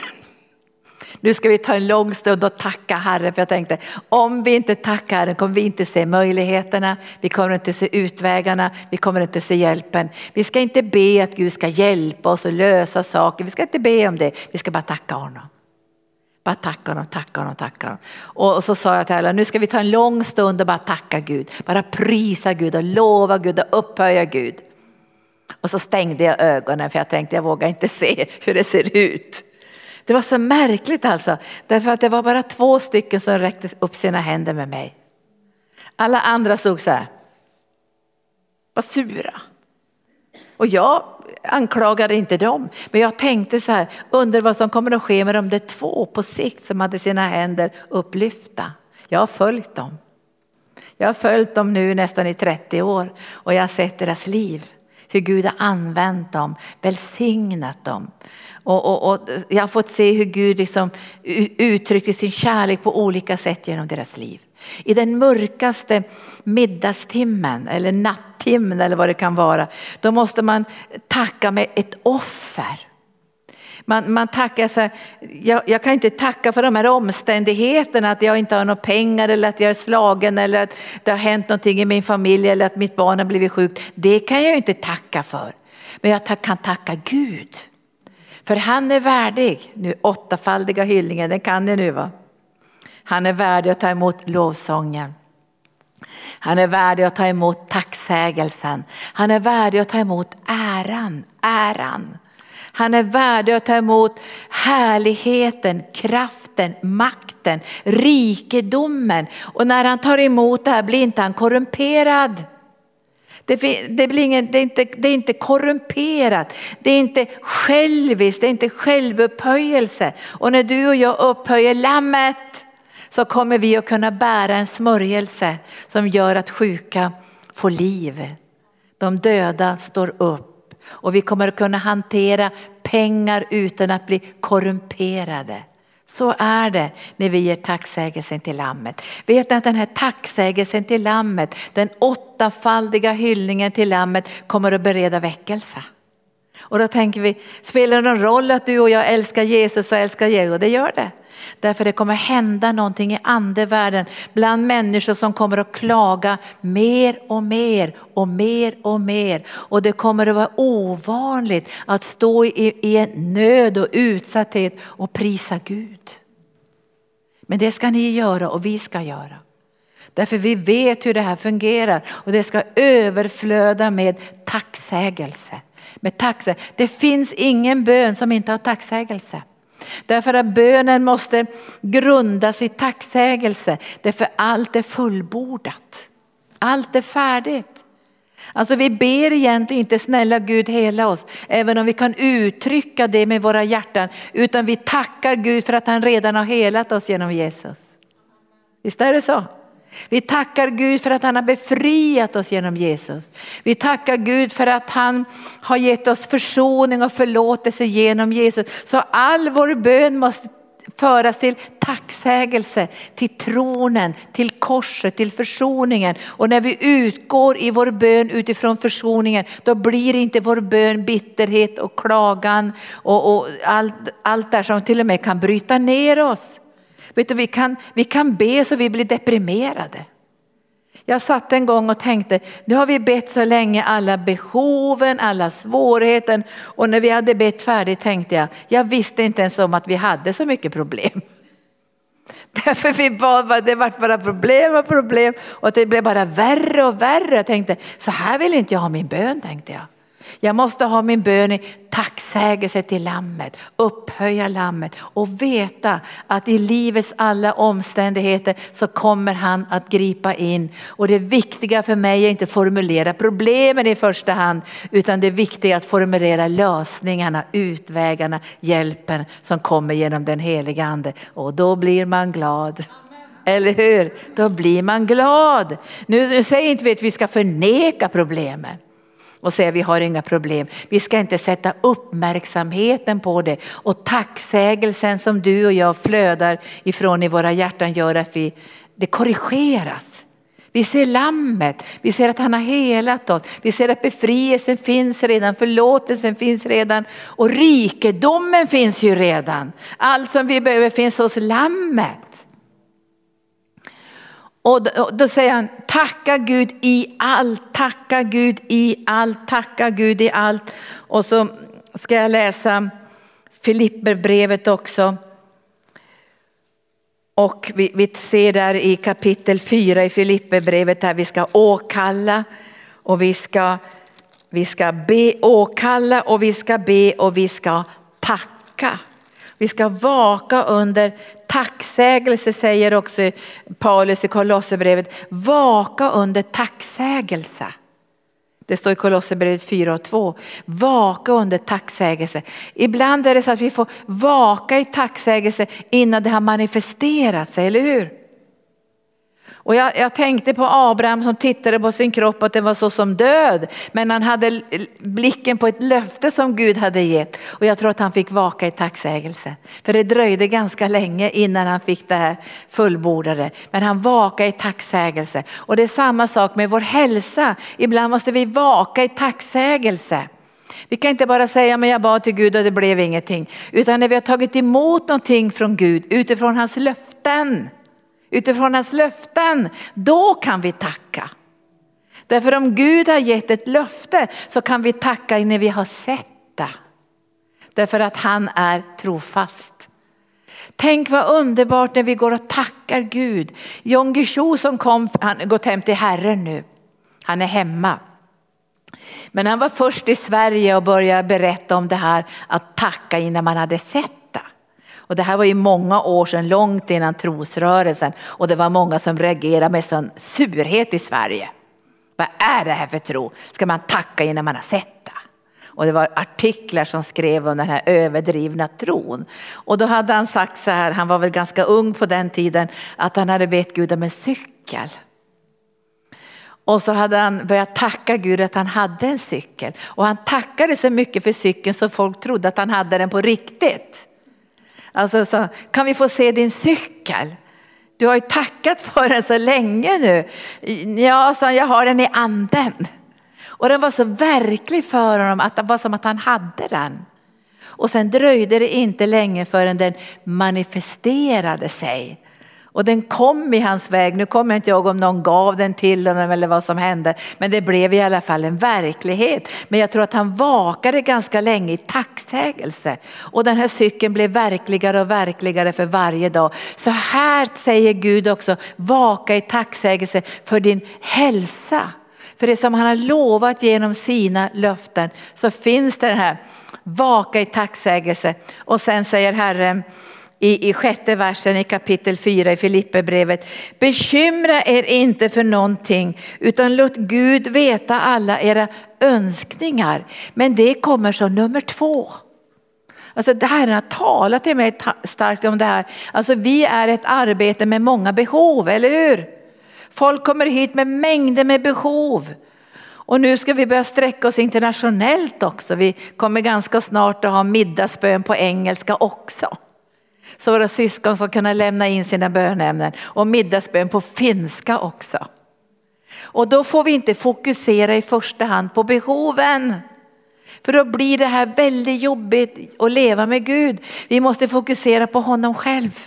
Nu ska vi ta en lång stund och tacka Herren. För jag tänkte, om vi inte tackar Herren kommer vi inte se möjligheterna, vi kommer inte se utvägarna, vi kommer inte se hjälpen. Vi ska inte be att Gud ska hjälpa oss och lösa saker, vi ska inte be om det, vi ska bara tacka honom. Bara tacka honom, tacka honom, tacka honom. Och så sa jag till alla, nu ska vi ta en lång stund och bara tacka Gud. Bara prisa Gud och lova Gud och upphöja Gud. Och så stängde jag ögonen för jag tänkte jag vågar inte se hur det ser ut. Det var så märkligt alltså, därför att det var bara två stycken som räckte upp sina händer med mig. Alla andra stod så här, var sura. Och jag anklagade inte dem, men jag tänkte så här, undrar vad som kommer att ske med de där två på sikt som hade sina händer upplyfta. Jag har följt dem. Jag har följt dem nu nästan i 30 år och jag har sett deras liv. Hur Gud har använt dem, välsignat dem. Och, och, och, jag har fått se hur Gud liksom uttryckte sin kärlek på olika sätt genom deras liv. I den mörkaste middagstimmen eller nattimmen eller vad det kan vara, då måste man tacka med ett offer. Man, man tackar så här, jag, jag, kan inte tacka för de här omständigheterna, att jag inte har några pengar eller att jag är slagen eller att det har hänt någonting i min familj eller att mitt barn har blivit sjukt. Det kan jag inte tacka för. Men jag kan tacka Gud för han är värdig, nu åttafaldiga hyllningen, den kan ni nu va? Han är värdig att ta emot lovsången. Han är värdig att ta emot tacksägelsen. Han är värdig att ta emot äran, äran. Han är värdig att ta emot härligheten, kraften, makten, rikedomen. Och när han tar emot det här blir inte han korrumperad. Det, det, blir ingen, det, är inte, det är inte korrumperat, det är inte själviskt, det är inte självupphöjelse. Och när du och jag upphöjer lammet så kommer vi att kunna bära en smörjelse som gör att sjuka får liv. De döda står upp och vi kommer att kunna hantera pengar utan att bli korrumperade. Så är det när vi ger tacksägelsen till lammet. Vet ni att den här tacksägelsen till lammet, den åttafaldiga hyllningen till lammet kommer att bereda väckelse. Och då tänker vi, spelar det någon roll att du och jag älskar Jesus och älskar Jesus? Det gör det. Därför det kommer hända någonting i andevärlden bland människor som kommer att klaga mer och mer och mer och mer. Och det kommer att vara ovanligt att stå i, i en nöd och utsatthet och prisa Gud. Men det ska ni göra och vi ska göra. Därför vi vet hur det här fungerar och det ska överflöda med tacksägelse. Med tacksägelse. Det finns ingen bön som inte har tacksägelse. Därför att bönen måste grundas i tacksägelse. Därför allt är fullbordat. Allt är färdigt. Alltså vi ber egentligen inte snälla Gud hela oss, även om vi kan uttrycka det med våra hjärtan, utan vi tackar Gud för att han redan har helat oss genom Jesus. Visst är det så? Vi tackar Gud för att han har befriat oss genom Jesus. Vi tackar Gud för att han har gett oss försoning och förlåtelse genom Jesus. Så all vår bön måste föras till tacksägelse, till tronen, till korset, till försoningen. Och när vi utgår i vår bön utifrån försoningen, då blir inte vår bön bitterhet och klagan och, och allt, allt där som till och med kan bryta ner oss. Vet du, vi, kan, vi kan be så vi blir deprimerade. Jag satt en gång och tänkte, nu har vi bett så länge alla behoven, alla svårigheter och när vi hade bett färdigt tänkte jag, jag visste inte ens om att vi hade så mycket problem. Därför vi bad, det var bara problem och problem och det blev bara värre och värre. Jag tänkte, så här vill inte jag ha min bön tänkte jag. Jag måste ha min bön i tacksägelse till lammet, upphöja lammet och veta att i livets alla omständigheter så kommer han att gripa in. Och det viktiga för mig är inte att formulera problemen i första hand utan det viktiga är att formulera lösningarna, utvägarna, hjälpen som kommer genom den heliga ande. Och då blir man glad. Eller hur? Då blir man glad. Nu, nu säger inte vi att vi ska förneka problemen och säga vi har inga problem. Vi ska inte sätta uppmärksamheten på det och tacksägelsen som du och jag flödar ifrån i våra hjärtan gör att vi, det korrigeras. Vi ser lammet, vi ser att han har helat oss, vi ser att befrielsen finns redan, förlåtelsen finns redan och rikedomen finns ju redan. Allt som vi behöver finns hos lammet. Och då, då, säger han, tacka Gud i allt, tacka Gud i allt, tacka Gud i allt. Och så ska jag läsa Filipperbrevet också. Och vi, vi ser där i kapitel 4 i Filipperbrevet här vi ska åkalla och vi ska, vi ska be, åkalla och vi ska be och vi ska tacka. Vi ska vaka under tacksägelse säger också Paulus i Kolosserbrevet. Vaka under tacksägelse. Det står i Kolosserbrevet 4 och 2. Vaka under tacksägelse. Ibland är det så att vi får vaka i tacksägelse innan det har manifesterat sig, eller hur? Och jag, jag, tänkte på Abraham som tittade på sin kropp att den var så som död. Men han hade blicken på ett löfte som Gud hade gett. Och jag tror att han fick vaka i tacksägelse. För det dröjde ganska länge innan han fick det här fullbordade. Men han vakade i tacksägelse. Och det är samma sak med vår hälsa. Ibland måste vi vaka i tacksägelse. Vi kan inte bara säga men jag bad till Gud och det blev ingenting. Utan när vi har tagit emot någonting från Gud utifrån hans löften utifrån hans löften, då kan vi tacka. Därför om Gud har gett ett löfte så kan vi tacka när vi har sett det. Därför att han är trofast. Tänk vad underbart när vi går och tackar Gud. John Guillou som kom, han har gått hem till Herren nu. Han är hemma. Men han var först i Sverige och började berätta om det här att tacka innan man hade sett det. Och det här var ju många år sedan, långt innan trosrörelsen. Och det var många som reagerade med sån surhet i Sverige. Vad är det här för tro? Ska man tacka innan man har sett det? Och det var artiklar som skrev om den här överdrivna tron. Och då hade han sagt så här, han var väl ganska ung på den tiden, att han hade bett Gud om en cykel. Och så hade han börjat tacka Gud att han hade en cykel. Och han tackade så mycket för cykeln så folk trodde att han hade den på riktigt. Alltså så, kan vi få se din cykel? Du har ju tackat för den så länge nu. Ja, sa jag har den i anden. Och den var så verklig för honom att det var som att han hade den. Och sen dröjde det inte länge förrän den manifesterade sig. Och den kom i hans väg. Nu kommer jag inte ihåg om någon gav den till honom eller vad som hände. Men det blev i alla fall en verklighet. Men jag tror att han vakade ganska länge i tacksägelse. Och den här cykeln blev verkligare och verkligare för varje dag. Så här säger Gud också, vaka i tacksägelse för din hälsa. För det som han har lovat genom sina löften så finns det här, vaka i tacksägelse. Och sen säger Herren, i, i sjätte versen i kapitel 4 i Filipperbrevet. Bekymra er inte för någonting utan låt Gud veta alla era önskningar. Men det kommer som nummer två. Alltså det här har talat till mig starkt om det här. Alltså vi är ett arbete med många behov, eller hur? Folk kommer hit med mängder med behov. Och nu ska vi börja sträcka oss internationellt också. Vi kommer ganska snart att ha middagsbön på engelska också. Så våra syskon ska kunna lämna in sina bönämnen och middagsbön på finska också. Och då får vi inte fokusera i första hand på behoven. För då blir det här väldigt jobbigt att leva med Gud. Vi måste fokusera på honom själv.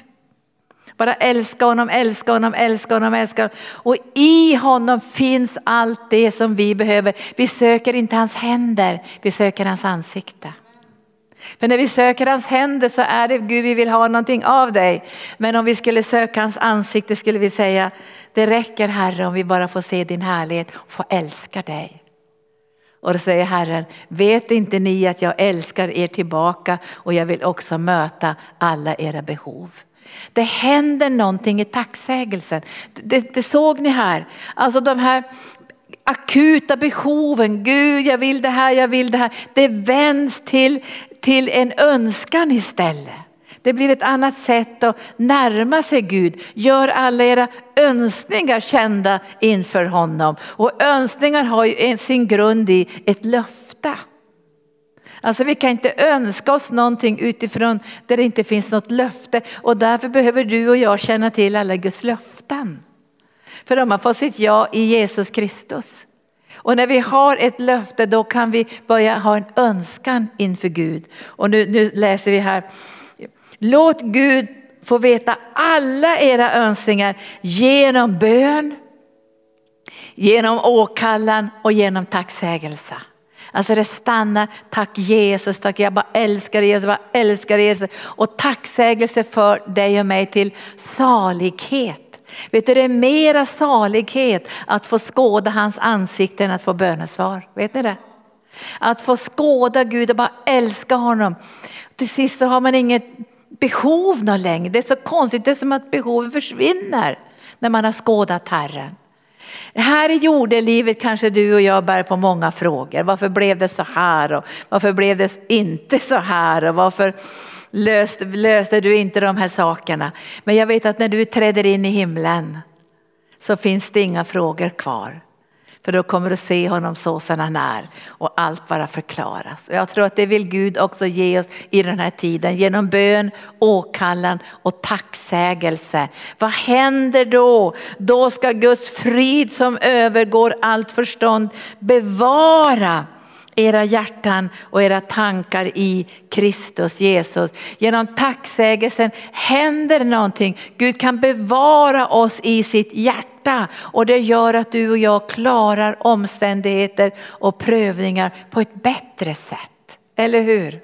Bara älska honom, älska honom, älska honom, älska honom. Och i honom finns allt det som vi behöver. Vi söker inte hans händer, vi söker hans ansikte. För när vi söker hans händer så är det Gud vi vill ha någonting av dig. Men om vi skulle söka hans ansikte skulle vi säga det räcker Herre om vi bara får se din härlighet och få älska dig. Och då säger Herren, vet inte ni att jag älskar er tillbaka och jag vill också möta alla era behov. Det händer någonting i tacksägelsen. Det, det såg ni här. Alltså de här akuta behoven. Gud, jag vill det här, jag vill det här. Det vänds till, till en önskan istället. Det blir ett annat sätt att närma sig Gud. Gör alla era önskningar kända inför honom. Och önskningar har ju sin grund i ett löfte. Alltså vi kan inte önska oss någonting utifrån där det inte finns något löfte. Och därför behöver du och jag känna till alla Guds löften. För de har fått sitt ja i Jesus Kristus. Och när vi har ett löfte då kan vi börja ha en önskan inför Gud. Och nu, nu läser vi här. Låt Gud få veta alla era önskningar genom bön, genom åkallan och genom tacksägelse. Alltså det stannar, tack Jesus, tack jag bara älskar Jesus, jag bara älskar Jesus. Och tacksägelse för dig och mig till salighet. Vet du, det är mera salighet att få skåda hans ansikte än att få bönesvar. Vet ni det? Att få skåda Gud och bara älska honom. Till sist så har man inget behov någon längre. Det är så konstigt, det är som att behovet försvinner när man har skådat Herren. Här i jordelivet kanske du och jag bär på många frågor. Varför blev det så här och varför blev det inte så här och varför löste, löste du inte de här sakerna. Men jag vet att när du träder in i himlen så finns det inga frågor kvar. För då kommer du se honom så som han är och allt bara förklaras. Jag tror att det vill Gud också ge oss i den här tiden genom bön, åkallan och tacksägelse. Vad händer då? Då ska Guds frid som övergår allt förstånd bevara era hjärtan och era tankar i Kristus Jesus. Genom tacksägelsen händer någonting. Gud kan bevara oss i sitt hjärta och det gör att du och jag klarar omständigheter och prövningar på ett bättre sätt. Eller hur?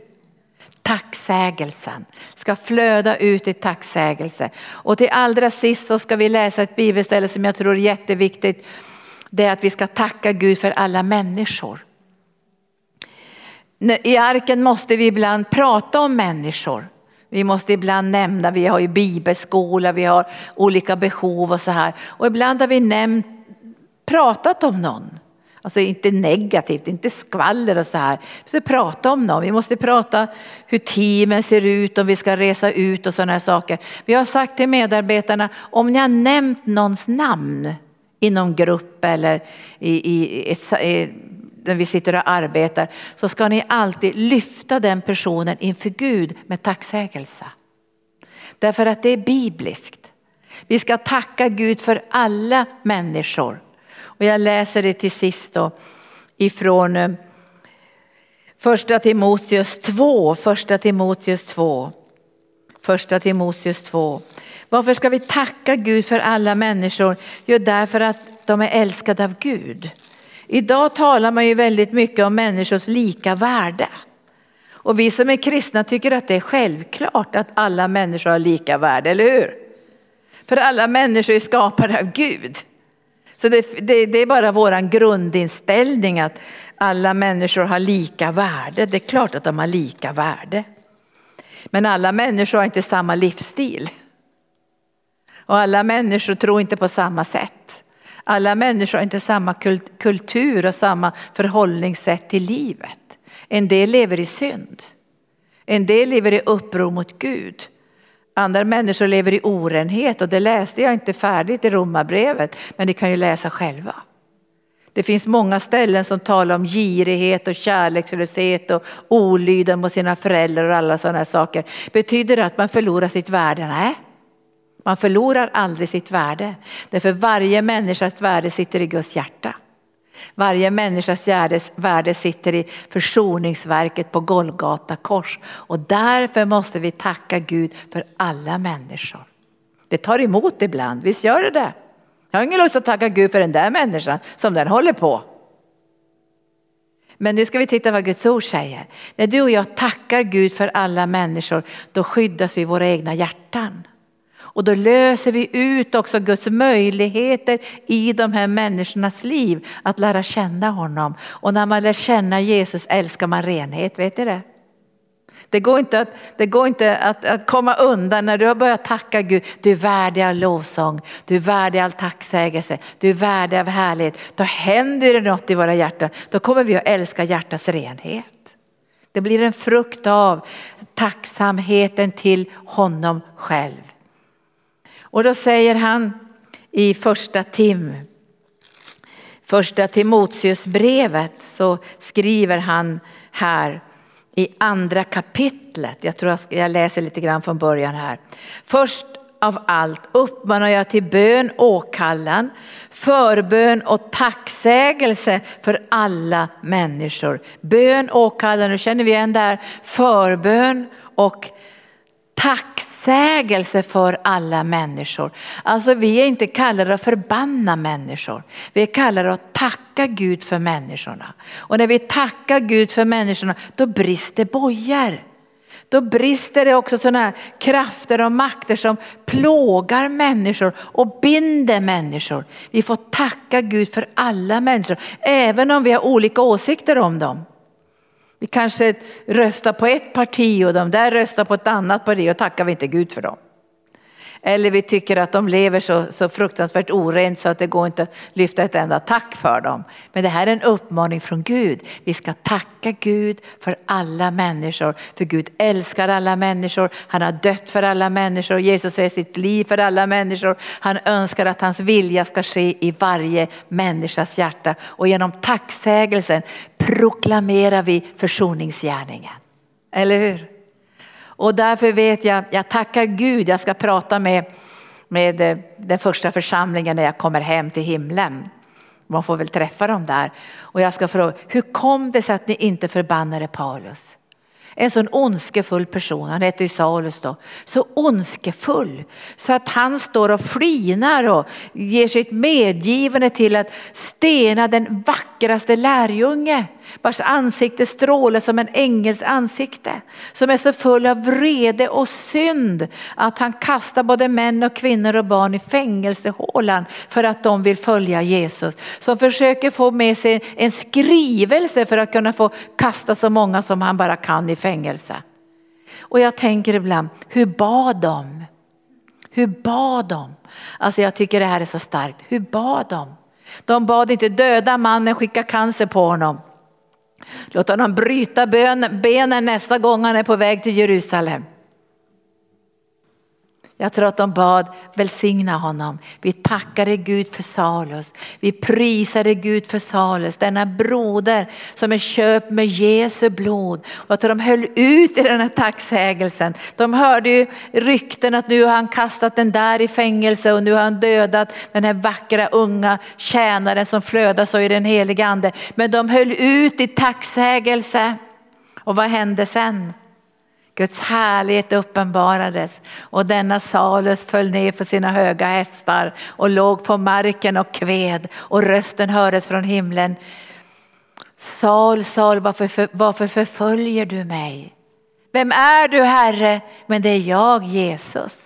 tacksägelsen ska flöda ut i tacksägelse. Och till allra sist så ska vi läsa ett bibelställe som jag tror är jätteviktigt. Det är att vi ska tacka Gud för alla människor. I arken måste vi ibland prata om människor. Vi måste ibland nämna, vi har ju bibelskola, vi har olika behov och så här. Och ibland har vi nämnt, pratat om någon. Alltså inte negativt, inte skvaller och så här. Vi måste prata om någon. Vi måste prata hur teamen ser ut, om vi ska resa ut och sådana här saker. Vi har sagt till medarbetarna, om ni har nämnt någons namn inom grupp eller i, i, i, när vi sitter och arbetar så ska ni alltid lyfta den personen inför Gud med tacksägelse. Därför att det är bibliskt. Vi ska tacka Gud för alla människor. Och jag läser det till sist då ifrån eh, första Timoteus 2, första Timoteus 2. Första Timoteus 2. Varför ska vi tacka Gud för alla människor? Jo, därför att de är älskade av Gud. Idag talar man ju väldigt mycket om människors lika värde. Och vi som är kristna tycker att det är självklart att alla människor har lika värde, eller hur? För alla människor är skapade av Gud. Så det, det, det är bara vår grundinställning att alla människor har lika värde. Det är klart att de har lika värde. Men alla människor har inte samma livsstil. Och alla människor tror inte på samma sätt. Alla människor har inte samma kultur och samma förhållningssätt till livet. En del lever i synd. En del lever i uppror mot Gud. Andra människor lever i orenhet och det läste jag inte färdigt i romabrevet men ni kan ju läsa själva. Det finns många ställen som talar om girighet och kärlekslöshet och olydnad mot sina föräldrar och alla sådana saker. Betyder det att man förlorar sitt värde? Nej. Man förlorar aldrig sitt värde. Därför varje människas värde sitter i Guds hjärta. Varje människas värde sitter i försoningsverket på Golgata kors. Och därför måste vi tacka Gud för alla människor. Det tar emot ibland, visst gör det det? Jag har ingen lust att tacka Gud för den där människan som den håller på. Men nu ska vi titta vad Guds ord säger. När du och jag tackar Gud för alla människor, då skyddas vi våra egna hjärtan. Och då löser vi ut också Guds möjligheter i de här människornas liv att lära känna honom. Och när man lär känna Jesus älskar man renhet, vet ni det? Det går inte, att, det går inte att, att, komma undan när du har börjat tacka Gud. Du är värdig av lovsång, du är värdig av tacksägelse, du är värdig av härlighet. Då händer det något i våra hjärtan. Då kommer vi att älska hjärtats renhet. Det blir en frukt av tacksamheten till honom själv. Och då säger han i första Tim, första Timoteusbrevet så skriver han här i andra kapitlet. Jag tror jag läser lite grann från början här. Först av allt uppmanar jag till bön, åkallan, förbön och tacksägelse för alla människor. Bön, åkallan, nu känner vi igen där, förbön och tacksägelse välsägelse för alla människor. Alltså vi är inte kallade att förbanna människor. Vi är kallade att tacka Gud för människorna. Och när vi tackar Gud för människorna då brister bojar. Då brister det också sådana här krafter och makter som plågar människor och binder människor. Vi får tacka Gud för alla människor, även om vi har olika åsikter om dem. Vi kanske röstar på ett parti och de där röstar på ett annat parti och tackar vi inte Gud för dem. Eller vi tycker att de lever så, så fruktansvärt orent så att det går inte att lyfta ett enda tack för dem. Men det här är en uppmaning från Gud. Vi ska tacka Gud för alla människor. För Gud älskar alla människor. Han har dött för alla människor. Jesus är sitt liv för alla människor. Han önskar att hans vilja ska ske i varje människas hjärta. Och genom tacksägelsen proklamerar vi försoningsgärningen. Eller hur? Och därför vet jag, jag tackar Gud, jag ska prata med, med eh, den första församlingen när jag kommer hem till himlen. Man får väl träffa dem där. Och jag ska fråga, hur kom det sig att ni inte förbannade Paulus? En sån ondskefull person, han heter ju Saulus då. Så ondskefull så att han står och flinar och ger sitt medgivande till att stena den vackraste lärjunge vars ansikte strålar som en ängels ansikte, som är så full av vrede och synd att han kastar både män och kvinnor och barn i fängelsehålan för att de vill följa Jesus. Som försöker få med sig en skrivelse för att kunna få kasta så många som han bara kan i fängelse. Och jag tänker ibland, hur bad de? Hur bad de? Alltså jag tycker det här är så starkt. Hur bad de? De bad inte döda mannen, skicka cancer på honom. Låt honom bryta benen nästa gång han är på väg till Jerusalem. Jag tror att de bad välsigna honom. Vi tackar dig Gud för Salus. Vi prisar dig Gud för Salus, denna broder som är köpt med Jesu blod. Och att de höll ut i den här tacksägelsen. De hörde ju rykten att nu har han kastat den där i fängelse och nu har han dödat den här vackra unga tjänaren som flödar så i den heliga ande. Men de höll ut i tacksägelse. Och vad hände sen? Guds härlighet uppenbarades och denna Salus föll ner för sina höga hästar och låg på marken och kved och rösten hördes från himlen. Sal, Sal, varför, varför förföljer du mig? Vem är du Herre? Men det är jag Jesus.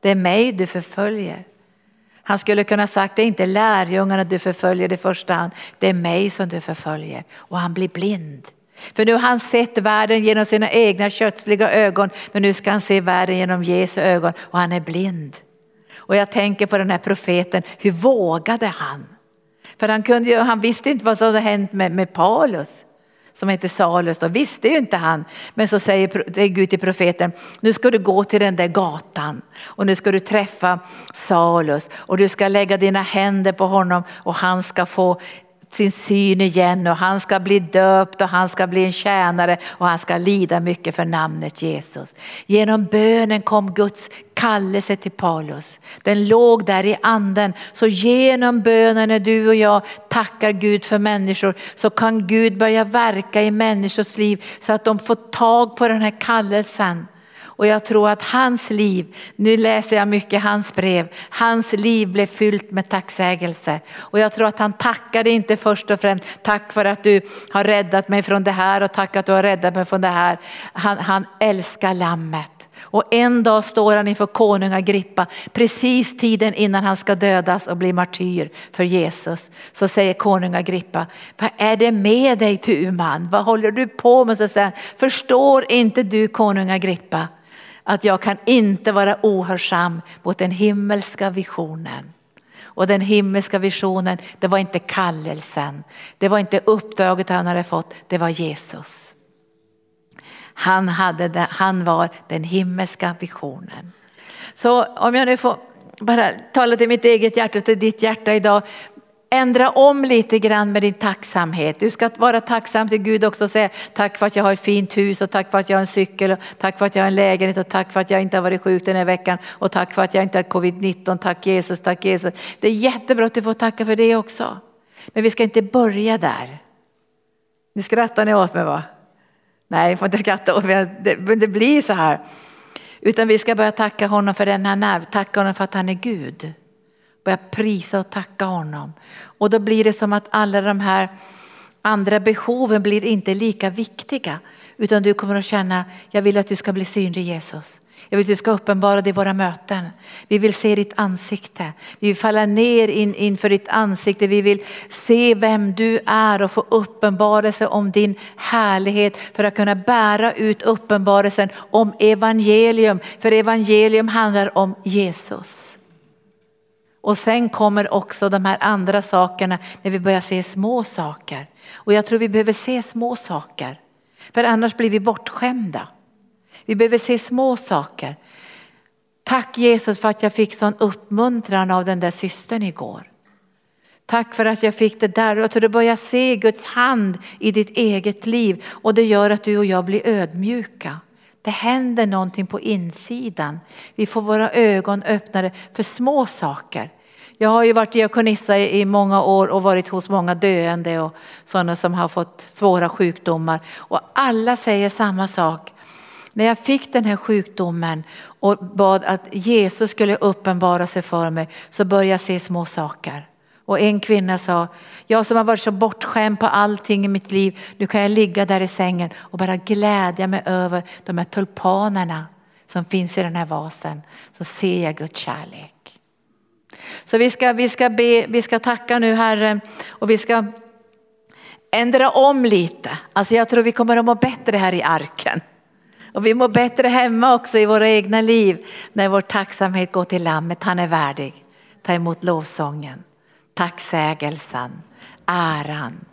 Det är mig du förföljer. Han skulle kunna sagt det är inte lärjungarna du förföljer i första hand, det är mig som du förföljer. Och han blir blind. För nu har han sett världen genom sina egna kötsliga ögon men nu ska han se världen genom Jesu ögon och han är blind. Och jag tänker på den här profeten, hur vågade han? För han, kunde ju, han visste inte vad som hade hänt med, med Paulus som heter Salus, då visste ju inte han. Men så säger Gud till profeten, nu ska du gå till den där gatan och nu ska du träffa Salus och du ska lägga dina händer på honom och han ska få sin syn igen och han ska bli döpt och han ska bli en tjänare och han ska lida mycket för namnet Jesus. Genom bönen kom Guds kallelse till Paulus. Den låg där i anden. Så genom bönen när du och jag tackar Gud för människor så kan Gud börja verka i människors liv så att de får tag på den här kallelsen. Och jag tror att hans liv, nu läser jag mycket hans brev, hans liv blev fyllt med tacksägelse. Och jag tror att han tackade inte först och främst, tack för att du har räddat mig från det här och tack att du har räddat mig från det här. Han, han älskar lammet. Och en dag står han inför konung Agrippa, precis tiden innan han ska dödas och bli martyr för Jesus. Så säger konung Agrippa, vad är det med dig tu man? Vad håller du på med? Så säger, han, Förstår inte du konung Agrippa att jag kan inte vara ohörsam mot den himmelska visionen. Och den himmelska visionen, det var inte kallelsen, det var inte uppdraget han hade fått, det var Jesus. Han, hade det, han var den himmelska visionen. Så om jag nu får bara tala till mitt eget hjärta och till ditt hjärta idag ändra om lite grann med din tacksamhet. Du ska vara tacksam till Gud också och säga tack för att jag har ett fint hus och tack för att jag har en cykel och tack för att jag har en lägenhet och tack för att jag inte har varit sjuk den här veckan och tack för att jag inte har covid-19. Tack Jesus, tack Jesus. Det är jättebra att du får tacka för det också. Men vi ska inte börja där. Nu skrattar ni åt mig va? Nej, ni får inte skratta åt mig, men det blir så här. Utan vi ska börja tacka honom för den han är, tacka honom för att han är Gud. Börja prisa och tacka honom. Och då blir det som att alla de här andra behoven blir inte lika viktiga. Utan du kommer att känna, jag vill att du ska bli synlig Jesus. Jag vill att du ska uppenbara dig i våra möten. Vi vill se ditt ansikte. Vi vill falla ner in, inför ditt ansikte. Vi vill se vem du är och få uppenbarelse om din härlighet för att kunna bära ut uppenbarelsen om evangelium. För evangelium handlar om Jesus. Och sen kommer också de här andra sakerna när vi börjar se små saker. Och jag tror vi behöver se små saker. För annars blir vi bortskämda. Vi behöver se små saker. Tack Jesus för att jag fick sån uppmuntran av den där systern igår. Tack för att jag fick det där. Jag tror du börjar se Guds hand i ditt eget liv och det gör att du och jag blir ödmjuka. Det händer någonting på insidan. Vi får våra ögon öppnade för små saker. Jag har ju varit diakonissa i många år och varit hos många döende och sådana som har fått svåra sjukdomar. Och alla säger samma sak. När jag fick den här sjukdomen och bad att Jesus skulle uppenbara sig för mig så började jag se små saker. Och en kvinna sa, jag som har varit så bortskämd på allting i mitt liv, nu kan jag ligga där i sängen och bara glädja mig över de här tulpanerna som finns i den här vasen. Så ser jag Guds kärlek. Så vi ska, vi ska, be, vi ska tacka nu Herre och vi ska ändra om lite. Alltså jag tror vi kommer att må bättre här i arken. Och vi mår bättre hemma också i våra egna liv när vår tacksamhet går till Lammet. Han är värdig. Ta emot lovsången, tacksägelsen, äran,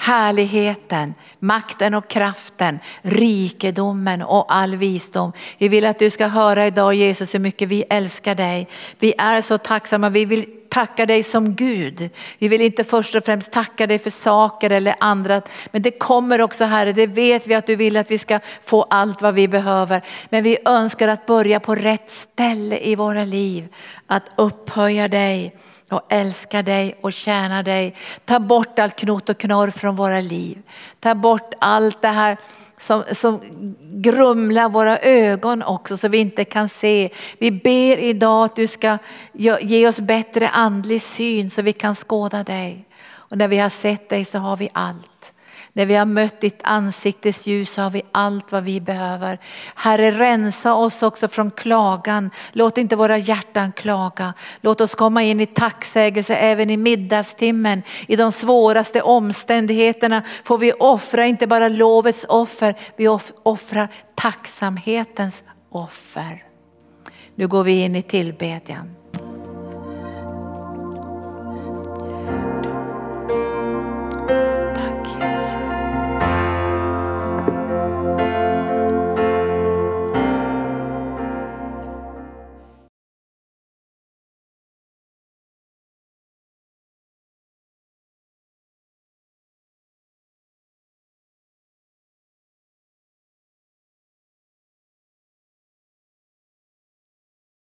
härligheten, makten och kraften, rikedomen och all visdom. Vi vill att du ska höra idag Jesus hur mycket vi älskar dig. Vi är så tacksamma, vi vill tacka dig som Gud. Vi vill inte först och främst tacka dig för saker eller andra. Men det kommer också Herre, det vet vi att du vill att vi ska få allt vad vi behöver. Men vi önskar att börja på rätt ställe i våra liv. Att upphöja dig och älskar dig och tjänar dig. Ta bort allt knot och knorr från våra liv. Ta bort allt det här som, som grumlar våra ögon också så vi inte kan se. Vi ber idag att du ska ge oss bättre andlig syn så vi kan skåda dig. Och när vi har sett dig så har vi allt. När vi har mött ditt ansiktes ljus så har vi allt vad vi behöver. Herre rensa oss också från klagan. Låt inte våra hjärtan klaga. Låt oss komma in i tacksägelse även i middagstimmen. I de svåraste omständigheterna får vi offra inte bara lovets offer, vi offrar tacksamhetens offer. Nu går vi in i tillbedjan.